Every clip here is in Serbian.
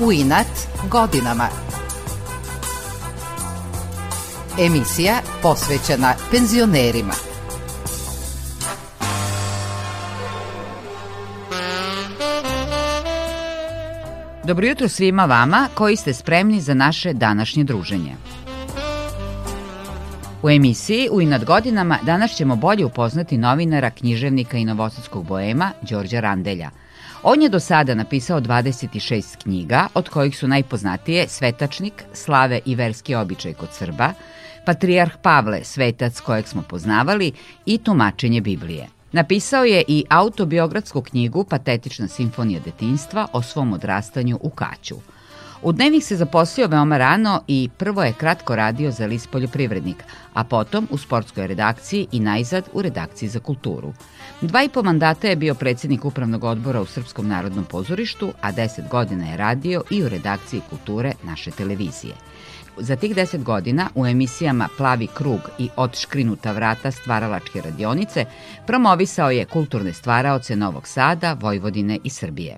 u inat godinama. Emisija posvećena penzionerima. Dobro jutro svima vama koji ste spremni za naše današnje druženje. U emisiji U inad godinama danas ćemo bolje upoznati novinara, književnika i novosadskog boema Đorđa Randelja – On je do sada napisao 26 knjiga, od kojih su najpoznatije Svetačnik, Slave i verski običaj kod Srba, Patrijarh Pavle, svetac kojeg smo poznavali i Tumačenje Biblije. Napisao je i autobiografsku knjigu Patetična simfonija detinstva o svom odrastanju u Kaću – U dnevnik se zaposlio veoma rano i prvo je kratko radio za list poljoprivrednik, a potom u sportskoj redakciji i najzad u redakciji za kulturu. Dva i po mandata je bio predsednik upravnog odbora u Srpskom narodnom pozorištu, a deset godina je radio i u redakciji kulture naše televizije. Za tih 10 godina u emisijama Plavi krug i Otškrinuta vrata stvaralačke radionice promovisao je kulturne stvaraoce Novog Sada, Vojvodine i Srbije.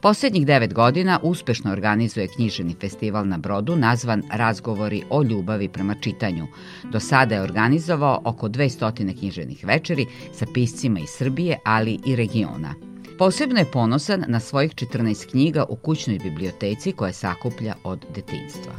Poslednjih devet godina uspešno organizuje knjiženi festival na Brodu nazvan Razgovori o ljubavi prema čitanju. Do sada je organizovao oko 200 knjiženih večeri sa piscima iz Srbije, ali i regiona. Posebno je ponosan na svojih 14 knjiga u kućnoj biblioteci koje sakuplja od detinstva.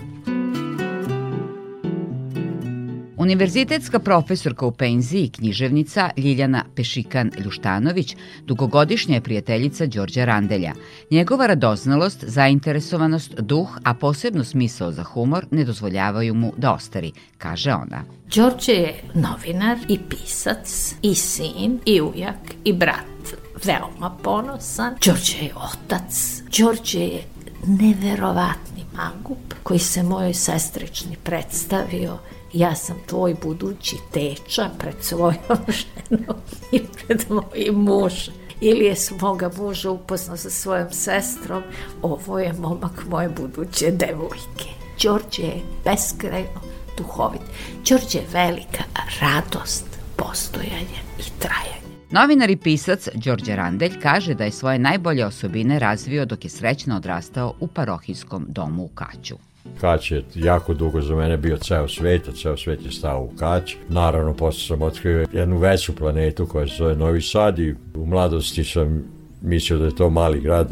Univerzitetska profesorka u penziji književnica Ljiljana Pešikan-Ljuštanović dugogodišnja je prijateljica Đorđa Randelja. Njegova radoznalost, zainteresovanost, duh, a posebno smisao za humor ne dozvoljavaju mu da ostari, kaže ona. Đorđe je novinar i pisac i sin i ujak i brat veoma ponosan. Đorđe je otac. Đorđe je neverovatni magup koji se mojoj sestrični predstavio ja sam tvoj budući teča pred svojom ženom i pred mojim mužem. Ili je moga muža upoznao sa svojom sestrom, ovo je momak moje buduće devojke. Đorđe je beskrajno duhovit. Đorđe je velika radost postojanja i trajanja. Novinar i pisac Đorđe Randelj kaže da je svoje najbolje osobine razvio dok je srećno odrastao u parohijskom domu u Kaću. Kač je jako dugo za mene bio ceo svet, a ceo svet je stao u Kač. Naravno, posle sam otkrio jednu veću planetu koja se zove Novi Sad i u mladosti sam mislio da je to mali grad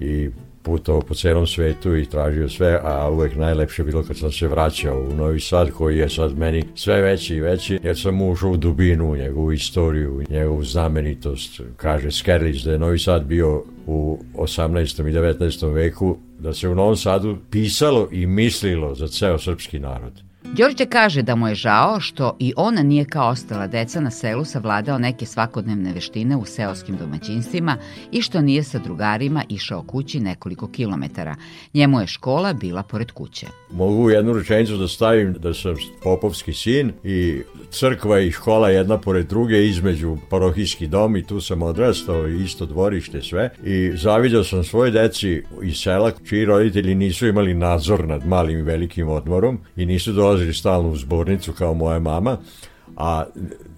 i putovao po celom svetu i tražio sve, a uvek najlepše bilo kad sam se vraćao u Novi Sad, koji je sad meni sve veći i veći, jer sam ušao u dubinu, njegovu istoriju, njegovu znamenitost. Kaže Skerlić da je Novi Sad bio u 18. i 19. veku, da se u Novom Sadu pisalo i mislilo za ceo srpski narod. Đorđe kaže da mu je žao što i ona nije kao ostala deca na selu savladao neke svakodnevne veštine u seoskim domaćinstvima i što nije sa drugarima išao kući nekoliko kilometara. Njemu je škola bila pored kuće. Mogu jednu rečenicu da stavim da sam popovski sin i crkva i škola jedna pored druge između parohijski dom i tu sam odrastao i isto dvorište sve i zavidio sam svoje deci iz sela čiji roditelji nisu imali nadzor nad malim i velikim odmorom i nisu dolazili odlazili stalno u zbornicu kao moja mama, a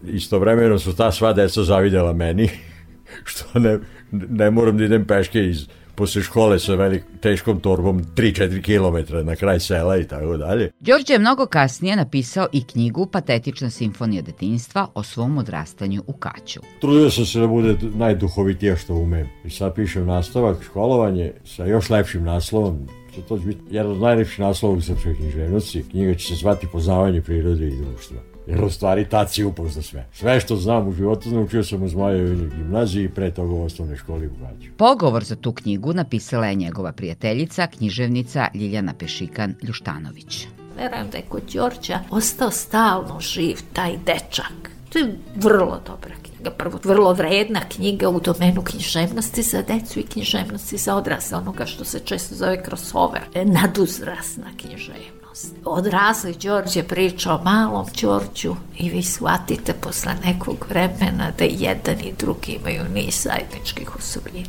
istovremeno su ta sva deca zavidela meni, što ne, ne moram da idem peške iz posle škole sa velik, teškom torbom 3-4 km na kraj sela i tako dalje. Đorđe je mnogo kasnije napisao i knjigu Patetična simfonija detinjstva o svom odrastanju u Kaću. Trudio sam se da bude najduhovitije što umem. I sad pišem nastavak, školovanje sa još lepšim naslovom što to biti jedan od najlepših naslova u srpskoj književnosti. Knjiga će se zvati Poznavanje prirode i društva. Jer u stvari tad si upoznao sve. Sve što znam u životu naučio sam iz moje gimnazije i pre toga u osnovnoj školi u Gađu. Pogovor za tu knjigu napisala je njegova prijateljica, književnica Ljiljana Pešikan Ljuštanović. Verujem da je kod Đorđa ostao stalno živ taj dečak To je vrlo dobra knjiga, prvo vrlo vredna knjiga u domenu književnosti za decu i književnosti za odrasle, onoga što se često zove crossover, e, naduzrasna književnost. Odrasli Đorđe priča o malom Đorđu i vi shvatite posle nekog vremena da jedan i drugi imaju niz zajedničkih osobina.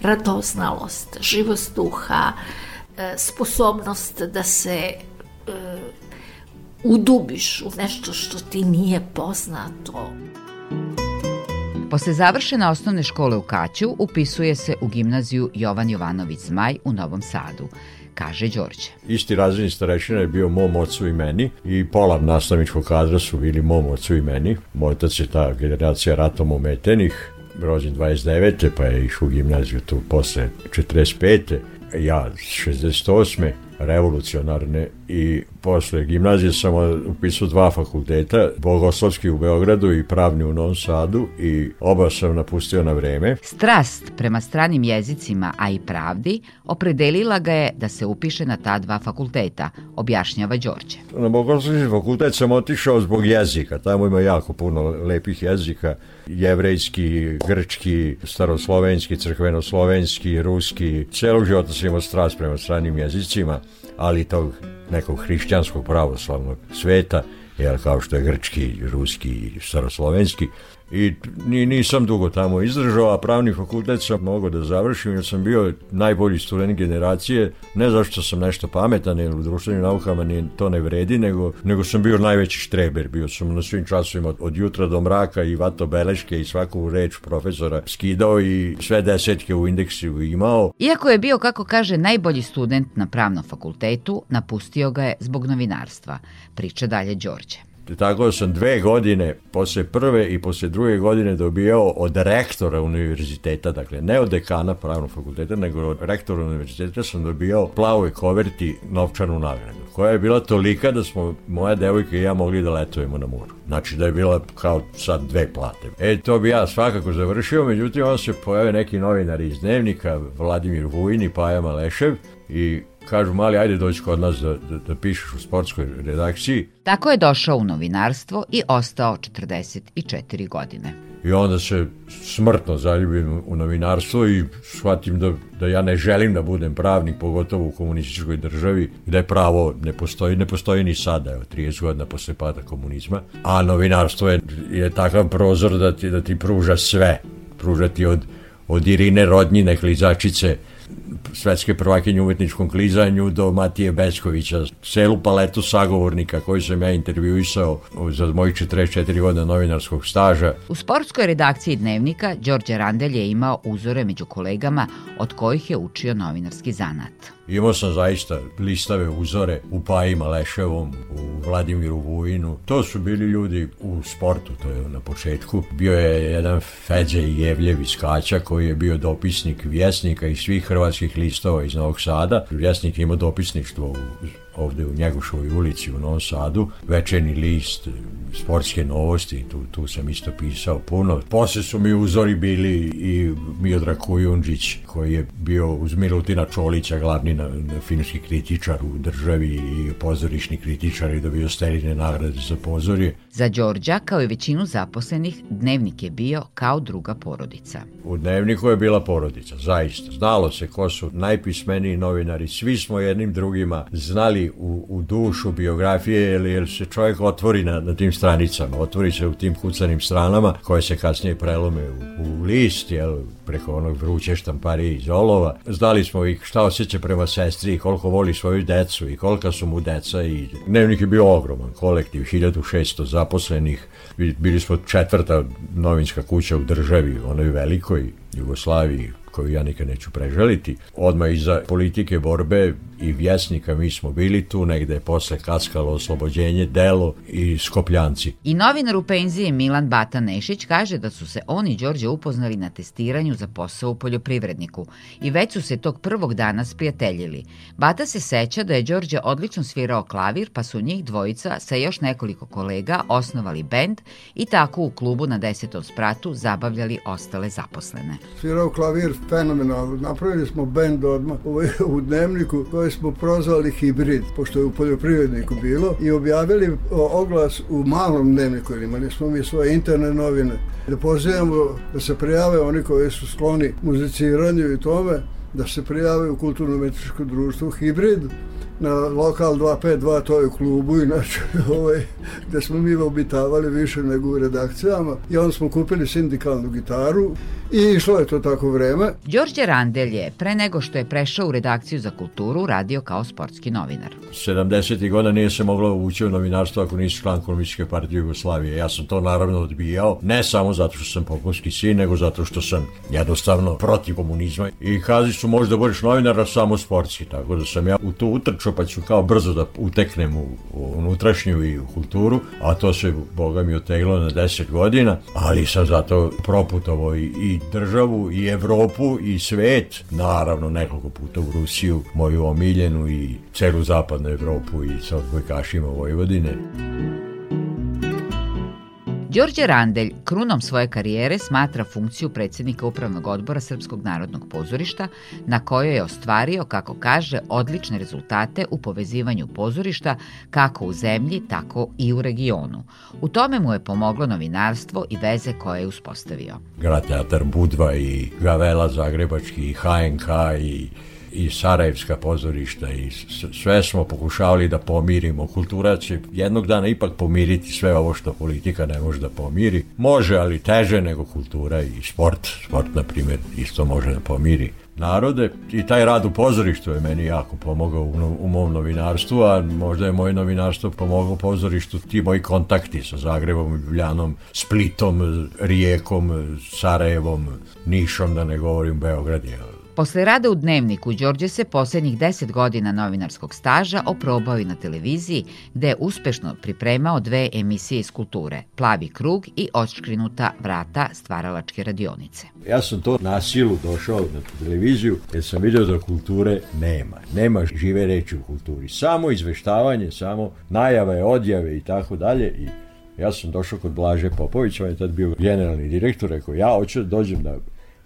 Radoznalost, živost duha, e, sposobnost da se e, udubiš u nešto što ti nije poznato. Posle završena osnovne škole u Kaću, upisuje se u gimnaziju Jovan Jovanović Zmaj u Novom Sadu kaže Đorđe. Isti razredni starešina je bio mom ocu i meni i pola nastavničkog kadra su bili mom ocu i meni. Moj otac je ta generacija ratom umetenih, rođen 29. pa je išao u gimnaziju tu posle 45. Ja 68 revolucionarne i posle gimnazije sam upisao dva fakulteta, Bogoslovski u Beogradu i Pravni u Novom Sadu i oba sam napustio na vreme. Strast prema stranim jezicima, a i pravdi, opredelila ga je da se upiše na ta dva fakulteta, objašnjava Đorđe. Na Bogoslovski fakultet sam otišao zbog jezika, tamo ima jako puno lepih jezika, jevrejski, grčki, staroslovenski, crkvenoslovenski, ruski. Celog života sam imao strast prema stranim jezicima, ali tog nekog hrišćanskog pravoslavnog sveta, jer kao što je grčki, ruski i staroslovenski, i ni, nisam dugo tamo izdržao, a pravni fakultet sam mogao da završim jer sam bio najbolji student generacije, ne zašto sam nešto pametan jer u društvenim naukama ni to ne vredi, nego, nego sam bio najveći štreber, bio sam na svim časovima od, od jutra do mraka i vato beleške i svaku reč profesora skidao i sve desetke u indeksu imao. Iako je bio, kako kaže, najbolji student na pravnom fakultetu, napustio ga je zbog novinarstva, priča dalje Đorđe tako sam dve godine, posle prve i posle druge godine dobijao od rektora univerziteta, dakle ne od dekana pravnog fakulteta, nego od rektora univerziteta sam dobijao plavoj koverti novčanu nagradu, koja je bila tolika da smo moja devojka i ja mogli da letujemo na moru. Znači da je bila kao sad dve plate. E, to bi ja svakako završio, međutim on se pojave neki novinar iz Dnevnika, Vladimir Vujin i Paja Malešev, i kažu mali ajde dođi kod nas da, da, da pišeš u sportskoj redakciji. Tako je došao u novinarstvo i ostao 44 godine. I onda se smrtno zaljubim u novinarstvo i shvatim da, da ja ne želim da budem pravnik, pogotovo u komunističkoj državi, gde pravo ne postoji, ne postoji ni sada, evo, 30 godina posle pada komunizma, a novinarstvo je, je takav prozor da ti, da ti pruža sve, pruža ti od, od Irine Rodnjine, klizačice, svetske prvakinje u umetničkom klizanju do Matije Beskovića. Celu paletu sagovornika koji sam ja intervjuisao za mojih 44 godina novinarskog staža. U sportskoj redakciji Dnevnika Đorđe Randelj je imao uzore među kolegama od kojih je učio novinarski zanat. Imao sam zaista listave uzore u Pajima Leševom, u Vladimiru Vujinu. To su bili ljudi u sportu, to je na početku. Bio je jedan Fedze Jevljević Kaća koji je bio dopisnik vjesnika i svih hrvatskih političkih listova iz Novog Sada. Jasnik je imao dopisništvo u ovde u Njegošovoj ulici u Novom Sadu, večerni list, sportske novosti, tu, tu sam isto pisao puno. Posle su mi uzori bili i Miodrag Kujundžić, koji je bio uz Milutina Čolića, glavni na, na filmski kritičar u državi i pozorišni kritičar i dobio steline nagrade za pozorje. Za Đorđa, kao i većinu zaposlenih, Dnevnik je bio kao druga porodica. U Dnevniku je bila porodica, zaista. Znalo se ko su najpismeniji novinari, svi smo jednim drugima znali u, u dušu biografije jer, jer se čovjek otvori na, na tim stranicama, otvori se u tim kucanim stranama koje se kasnije prelome u, u list, jel, preko onog vruće štampari iz olova. Znali smo ih šta osjeća prema sestri i koliko voli svoju decu i kolika su mu deca i dnevnik je bio ogroman, kolektiv, 1600 zaposlenih, bili smo četvrta novinska kuća u državi, onoj velikoj Jugoslaviji, koju ja nikad neću preželiti. Odmah iza politike borbe i vjesnika mi smo bili tu, negde je posle kaskalo oslobođenje, delo i skopljanci. I novinar u penziji Milan Bata Nešić kaže da su se on i Đorđe upoznali na testiranju za posao u poljoprivredniku i već su se tog prvog dana sprijateljili. Bata se seća da je Đorđe odlično svirao klavir pa su njih dvojica sa još nekoliko kolega osnovali bend i tako u klubu na desetom spratu zabavljali ostale zaposlene. Svirao klavir fenomenalno. Napravili smo bend odmah u dnevniku koji smo prozvali hibrid, pošto je u poljoprivredniku bilo i objavili oglas u malom dnevniku, imali smo mi svoje interne novine. Da pozivamo da se prijave oni koji su skloni muziciranju i tome, da se prijave u kulturno-metričko društvo Hibrid, na lokal 252, to je u klubu, inače, ovaj, gde smo mi obitavali više nego u redakcijama. I onda smo kupili sindikalnu gitaru i išlo je to tako vreme. Đorđe Randelj je, pre nego što je prešao u redakciju za kulturu, radio kao sportski novinar. 70. godina nije se moglo ući u novinarstvo ako nisi član Komunističke partije Jugoslavije. Ja sam to naravno odbijao, ne samo zato što sam pogonski sin, nego zato što sam jednostavno protiv komunizma. I kazi su možda da budeš novinara, samo sportski, tako da sam ja u tu utrč trčao, pa ću kao brzo da uteknem u, u unutrašnju i u kulturu, a to se, boga mi, oteglo na 10 godina, ali sam zato proputovo i, i državu, i Evropu, i svet, naravno nekoliko puta u Rusiju, moju omiljenu i celu zapadnu Evropu i sa odbojkašima Vojvodine. Thank Đorđe Randelj krunom svoje karijere smatra funkciju predsednika Upravnog odbora Srpskog narodnog pozorišta, na kojoj je ostvario, kako kaže, odlične rezultate u povezivanju pozorišta kako u zemlji, tako i u regionu. U tome mu je pomoglo novinarstvo i veze koje je uspostavio. Grad Teatar Budva i Gavela Zagrebački i HNK i i Sarajevska pozorišta i sve smo pokušavali da pomirimo. Kultura će jednog dana ipak pomiriti sve ovo što politika ne može da pomiri. Može, ali teže nego kultura i sport. Sport, na primjer, isto može da pomiri narode i taj rad u pozorištu je meni jako pomogao u, u mom novinarstvu, a možda je moje novinarstvo pomogao pozorištu ti moji kontakti sa Zagrebom, Ljubljanom, Splitom, Rijekom, Sarajevom, Nišom, da ne govorim Beograd, jel? Posle rada u Dnevniku, Đorđe se poslednjih 10 godina novinarskog staža oprobao i na televiziji, gde je uspešno pripremao dve emisije iz kulture, Plavi krug i Očkrinuta vrata stvaralačke radionice. Ja sam to na silu došao na televiziju, jer sam vidio da kulture nema. Nema žive reči u kulturi. Samo izveštavanje, samo najave, odjave i tako dalje i Ja sam došao kod Blaže Popovića, on je tad bio generalni direktor, rekao ja hoću da dođem da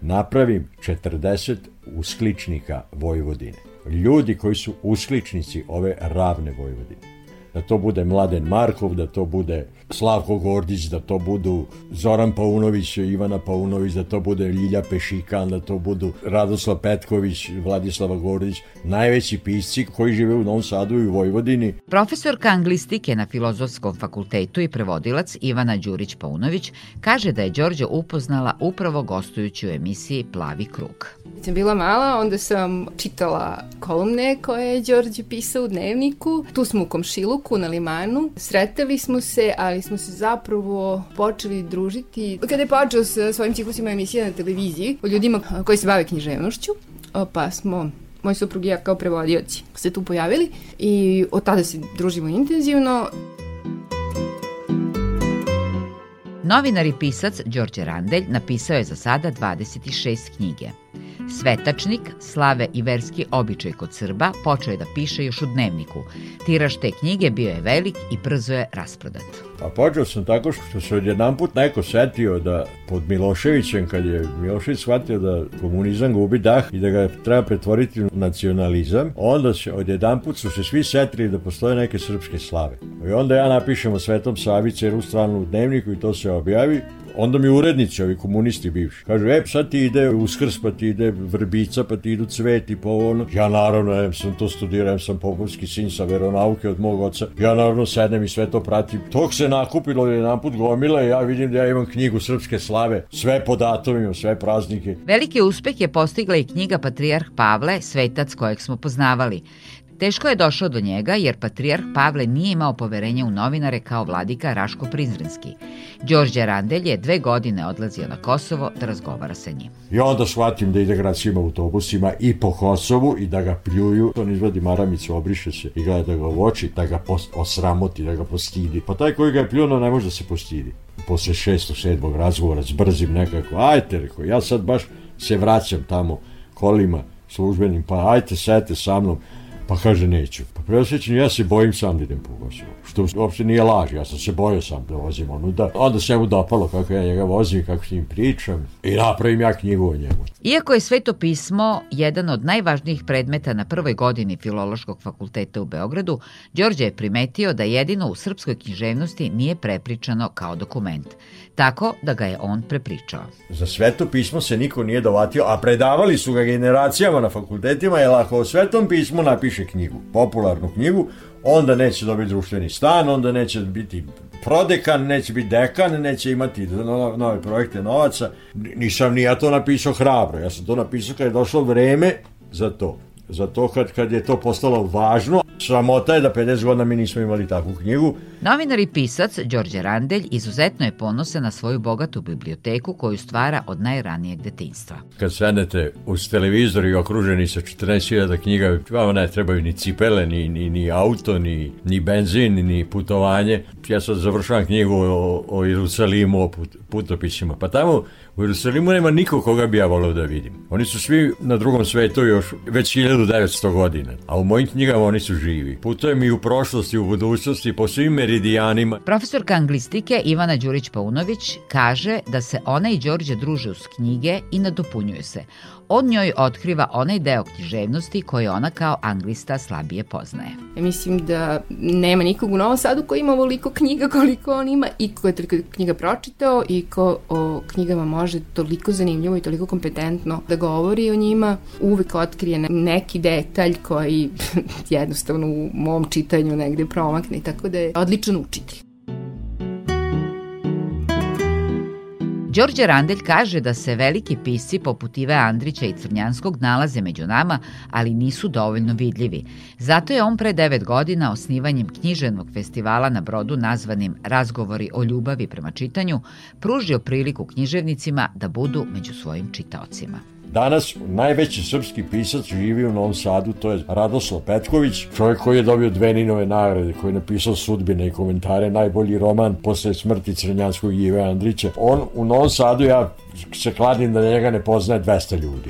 napravim 40 uskličnika Vojvodine. Ljudi koji su uskličnici ove ravne Vojvodine da to bude Mladen Markov, da to bude Slavko Gordić, da to budu Zoran Paunović, Ivana Paunović, da to bude Ljilja Pešikan, da to budu Radoslav Petković, Vladislava Gordić, najveći pisci koji žive u Novom Sadu i u Vojvodini. Profesorka anglistike na Filozofskom fakultetu i prevodilac Ivana Đurić Paunović kaže da je Đorđe upoznala upravo gostujući u emisiji Plavi krug. Kad sam bila mala, onda sam čitala kolumne koje je Đorđe pisao u dnevniku. Tu smo u komšiluku Turku na limanu. Sreteli smo se, ali smo se zapravo počeli družiti kada je počeo sa svojim ciklusima emisija na televiziji o ljudima koji se bave književnošću, pa smo moj suprug i ja kao prevodioci se tu pojavili i od tada se družimo intenzivno. Novinar i pisac Đorđe Randelj napisao je za sada 26 knjige. Svetačnik, slave i verski običaj kod Srba počeo je da piše još u dnevniku. Tiraž te knjige bio je velik i brzo je rasprodat. Pa počeo sam tako što se odjedan put neko setio da pod Miloševićem, kad je Milošević shvatio da komunizam gubi dah i da ga treba pretvoriti u nacionalizam, onda se odjedan put su se svi setili da postoje neke srpske slave. I onda ja napišem o Svetom Savi, ceru stranu u dnevniku i to se objavi. Onda mi urednici, ovi komunisti bivši, kažu, e, sad ti ide uskrs, pa ti ide vrbica, pa ti idu cveti, pa ono. Ja naravno, em sam to studirao, em sam popovski sin sa veronauke od mog oca. Ja naravno sedem i sve to pratim. Tok se nakupilo jedan put gomila i ja vidim da ja imam knjigu Srpske slave, sve po datumima, sve praznike. Veliki uspeh je postigla i knjiga Patrijarh Pavle, svetac kojeg smo poznavali. Teško je došao do njega jer patrijarh Pavle nije imao poverenja u novinare kao vladika Raško Prizrenski. Đorđe Randelj je dve godine odlazio na Kosovo da razgovara sa njim. I onda shvatim da ide grad svim autobusima i po Kosovu i da ga pljuju. On izvadi maramicu, obriše se i gleda da ga uoči, da ga osramoti, da ga postidi. Pa taj koji ga je pljuno ne može da se postidi. Posle šestog, sedmog razgovora zbrzim nekako, ajte, rekao, ja sad baš se vraćam tamo kolima službenim, pa ajte, sete sa mnom Pa kaže, neću. Pa preosjećam, ja se bojim sam da idem po Kosovo. Što uopšte nije laž, ja sam se bojao sam da vozim onuda. Onda se mu dopalo kako ja njega vozim, kako s njim pričam i napravim ja knjigu o njemu. Iako je sveto pismo jedan od najvažnijih predmeta na prvoj godini Filološkog fakulteta u Beogradu, Đorđe je primetio da jedino u srpskoj književnosti nije prepričano kao dokument. Tako da ga je on prepričao. Za sveto pismo se niko nije dovatio, a predavali su ga generacijama na fakultetima, jer ako o svetom pismu napiše napiše knjigu, popularnu knjigu, onda neće dobiti društveni stan, onda neće biti prodekan, neće biti dekan, neće imati nove projekte novaca. Nisam ni ja to napisao hrabro, ja sam to napisao kad je došlo vreme za to. Za to kad, kad je to postalo važno, Sramota je da 50 godina mi nismo imali takvu knjigu. Novinar i pisac Đorđe Randelj izuzetno je ponosan na svoju bogatu biblioteku koju stvara od najranijeg detinjstva. Kad sednete uz televizor i okruženi sa 14.000 knjiga, vama ne trebaju ni cipele, ni, ni, ni auto, ni, ni benzin, ni putovanje ja sad završavam knjigu o, o Jerusalimu, o put, putopisima, pa tamo u Jerusalimu nema niko koga bi ja volio da vidim. Oni su svi na drugom svetu još već 1900 godina, a u mojim knjigama oni su živi. Putujem i u prošlosti, u budućnosti, po svim meridijanima. Profesorka anglistike Ivana Đurić-Paunović kaže da se ona i Đorđe druže uz knjige i nadopunjuju se on njoj otkriva onaj deo književnosti koji ona kao anglista slabije poznaje. Mislim da nema nikog u Novom Sadu koji ima ovoliko knjiga koliko on ima i ko je toliko knjiga pročitao i ko o knjigama može toliko zanimljivo i toliko kompetentno da govori o njima. Uvek otkrije neki detalj koji jednostavno u mom čitanju negde promakne, tako da je odličan učitelj. Đorđe Randel kaže da se veliki pisci poput Ive Andrića i Crnjanskog nalaze među nama, ali nisu dovoljno vidljivi. Zato je on pre devet godina osnivanjem književnog festivala na brodu nazvanim Razgovori o ljubavi prema čitanju pružio priliku književnicima da budu među svojim čitaocima. Danas najveći srpski pisac živi u Novom Sadu, to je Radoslav Petković, čovjek koji je dobio dve Ninove nagrade, koji je napisao sudbine i komentare, najbolji roman posle smrti Crnjanskog Ive Andrića. On u Novom Sadu, ja se kladim da njega ne poznaje 200 ljudi.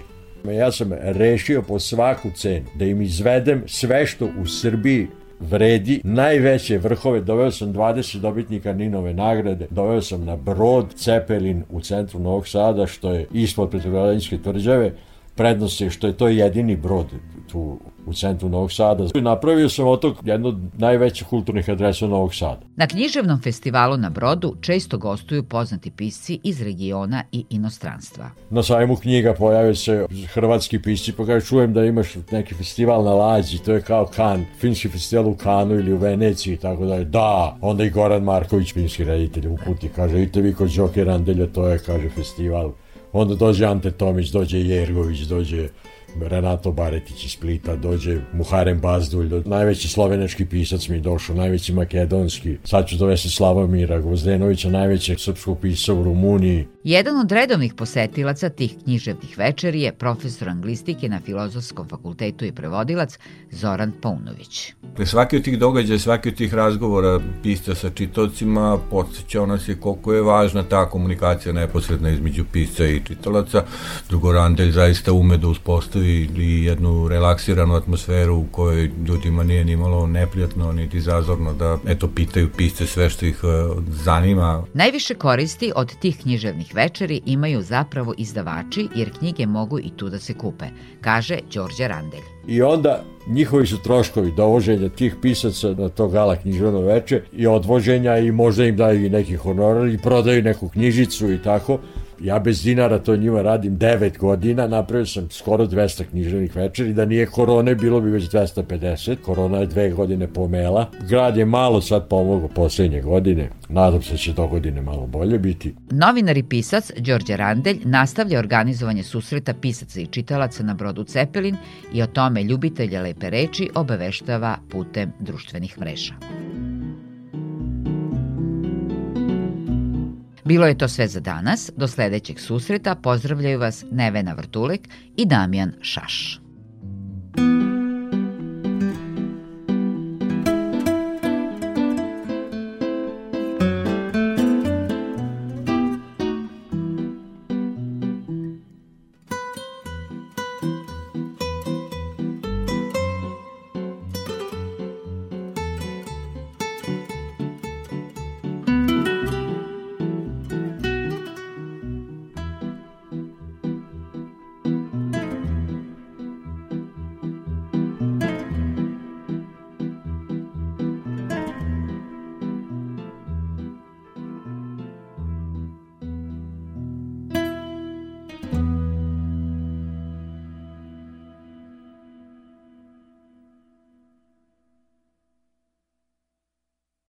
Ja sam rešio po svaku cenu da im izvedem sve što u Srbiji vredi najveće vrhove. Doveo sam 20 dobitnika Ninove nagrade, doveo sam na brod Cepelin u centru Novog Sada, što je ispod Petrogradinske tvrđave. Prednost je što je to jedini brod tu u centru Novog Sada. Napravio sam otok jedno od najvećih kulturnih adresa Novog Sada. Na književnom festivalu na Brodu često gostuju poznati pisci iz regiona i inostranstva. Na sajmu knjiga pojave se hrvatski pisci, pa kaže čujem da imaš neki festival na Lađi, to je kao Kan, finski festival u Kanu ili u Veneciji i tako dalje. Da, onda i Goran Marković, finski reditelj, uputi, kaže, idite vi kod Đoke Randelja, to je, kaže, festival. Onda dođe Ante Tomić, dođe Jergović, dođe Renato Baretić iz Splita, dođe Muharem Bazdulj, do, najveći slovenački pisac mi došao, najveći makedonski. Sad ću dovesti Slavomira Gvozdenovića, najvećeg srpskog pisa u Rumuniji. Jedan od redovnih posetilaca tih književnih večeri je profesor anglistike na Filozofskom fakultetu i prevodilac Zoran Paunović. E, svaki od tih događaja, svaki od tih razgovora pisca sa čitocima podsjećao nas je koliko je važna ta komunikacija neposredna između pisca i čitalaca. Drugorandelj zaista ume da uspostavi i, i jednu relaksiranu atmosferu u kojoj ljudima nije ni malo neprijatno niti zazorno da eto pitaju pisce sve što ih uh, zanima. Najviše koristi od tih književnih večeri imaju zapravo izdavači jer knjige mogu i tu da se kupe, kaže Đorđe Randelj. I onda njihovi su troškovi dovoženja tih pisaca na to gala književno veče i odvoženja i možda im daju i neki honorar i prodaju neku knjižicu i tako ja bez dinara to njima radim 9 godina, napravio sam skoro 200 književnih večeri, da nije korone bilo bi već 250, korona je dve godine pomela, grad je malo sad pomogao poslednje godine, nadam se da će to godine malo bolje biti. Novinar i pisac Đorđe Randelj nastavlja organizovanje susreta pisaca i čitalaca na brodu Cepelin i o tome ljubitelja lepe reči obaveštava putem društvenih mreža. Bilo je to sve za danas. Do sledećeg susreta pozdravljaju vas Nevena Vrtulek i Damjan Šaš. Thank you.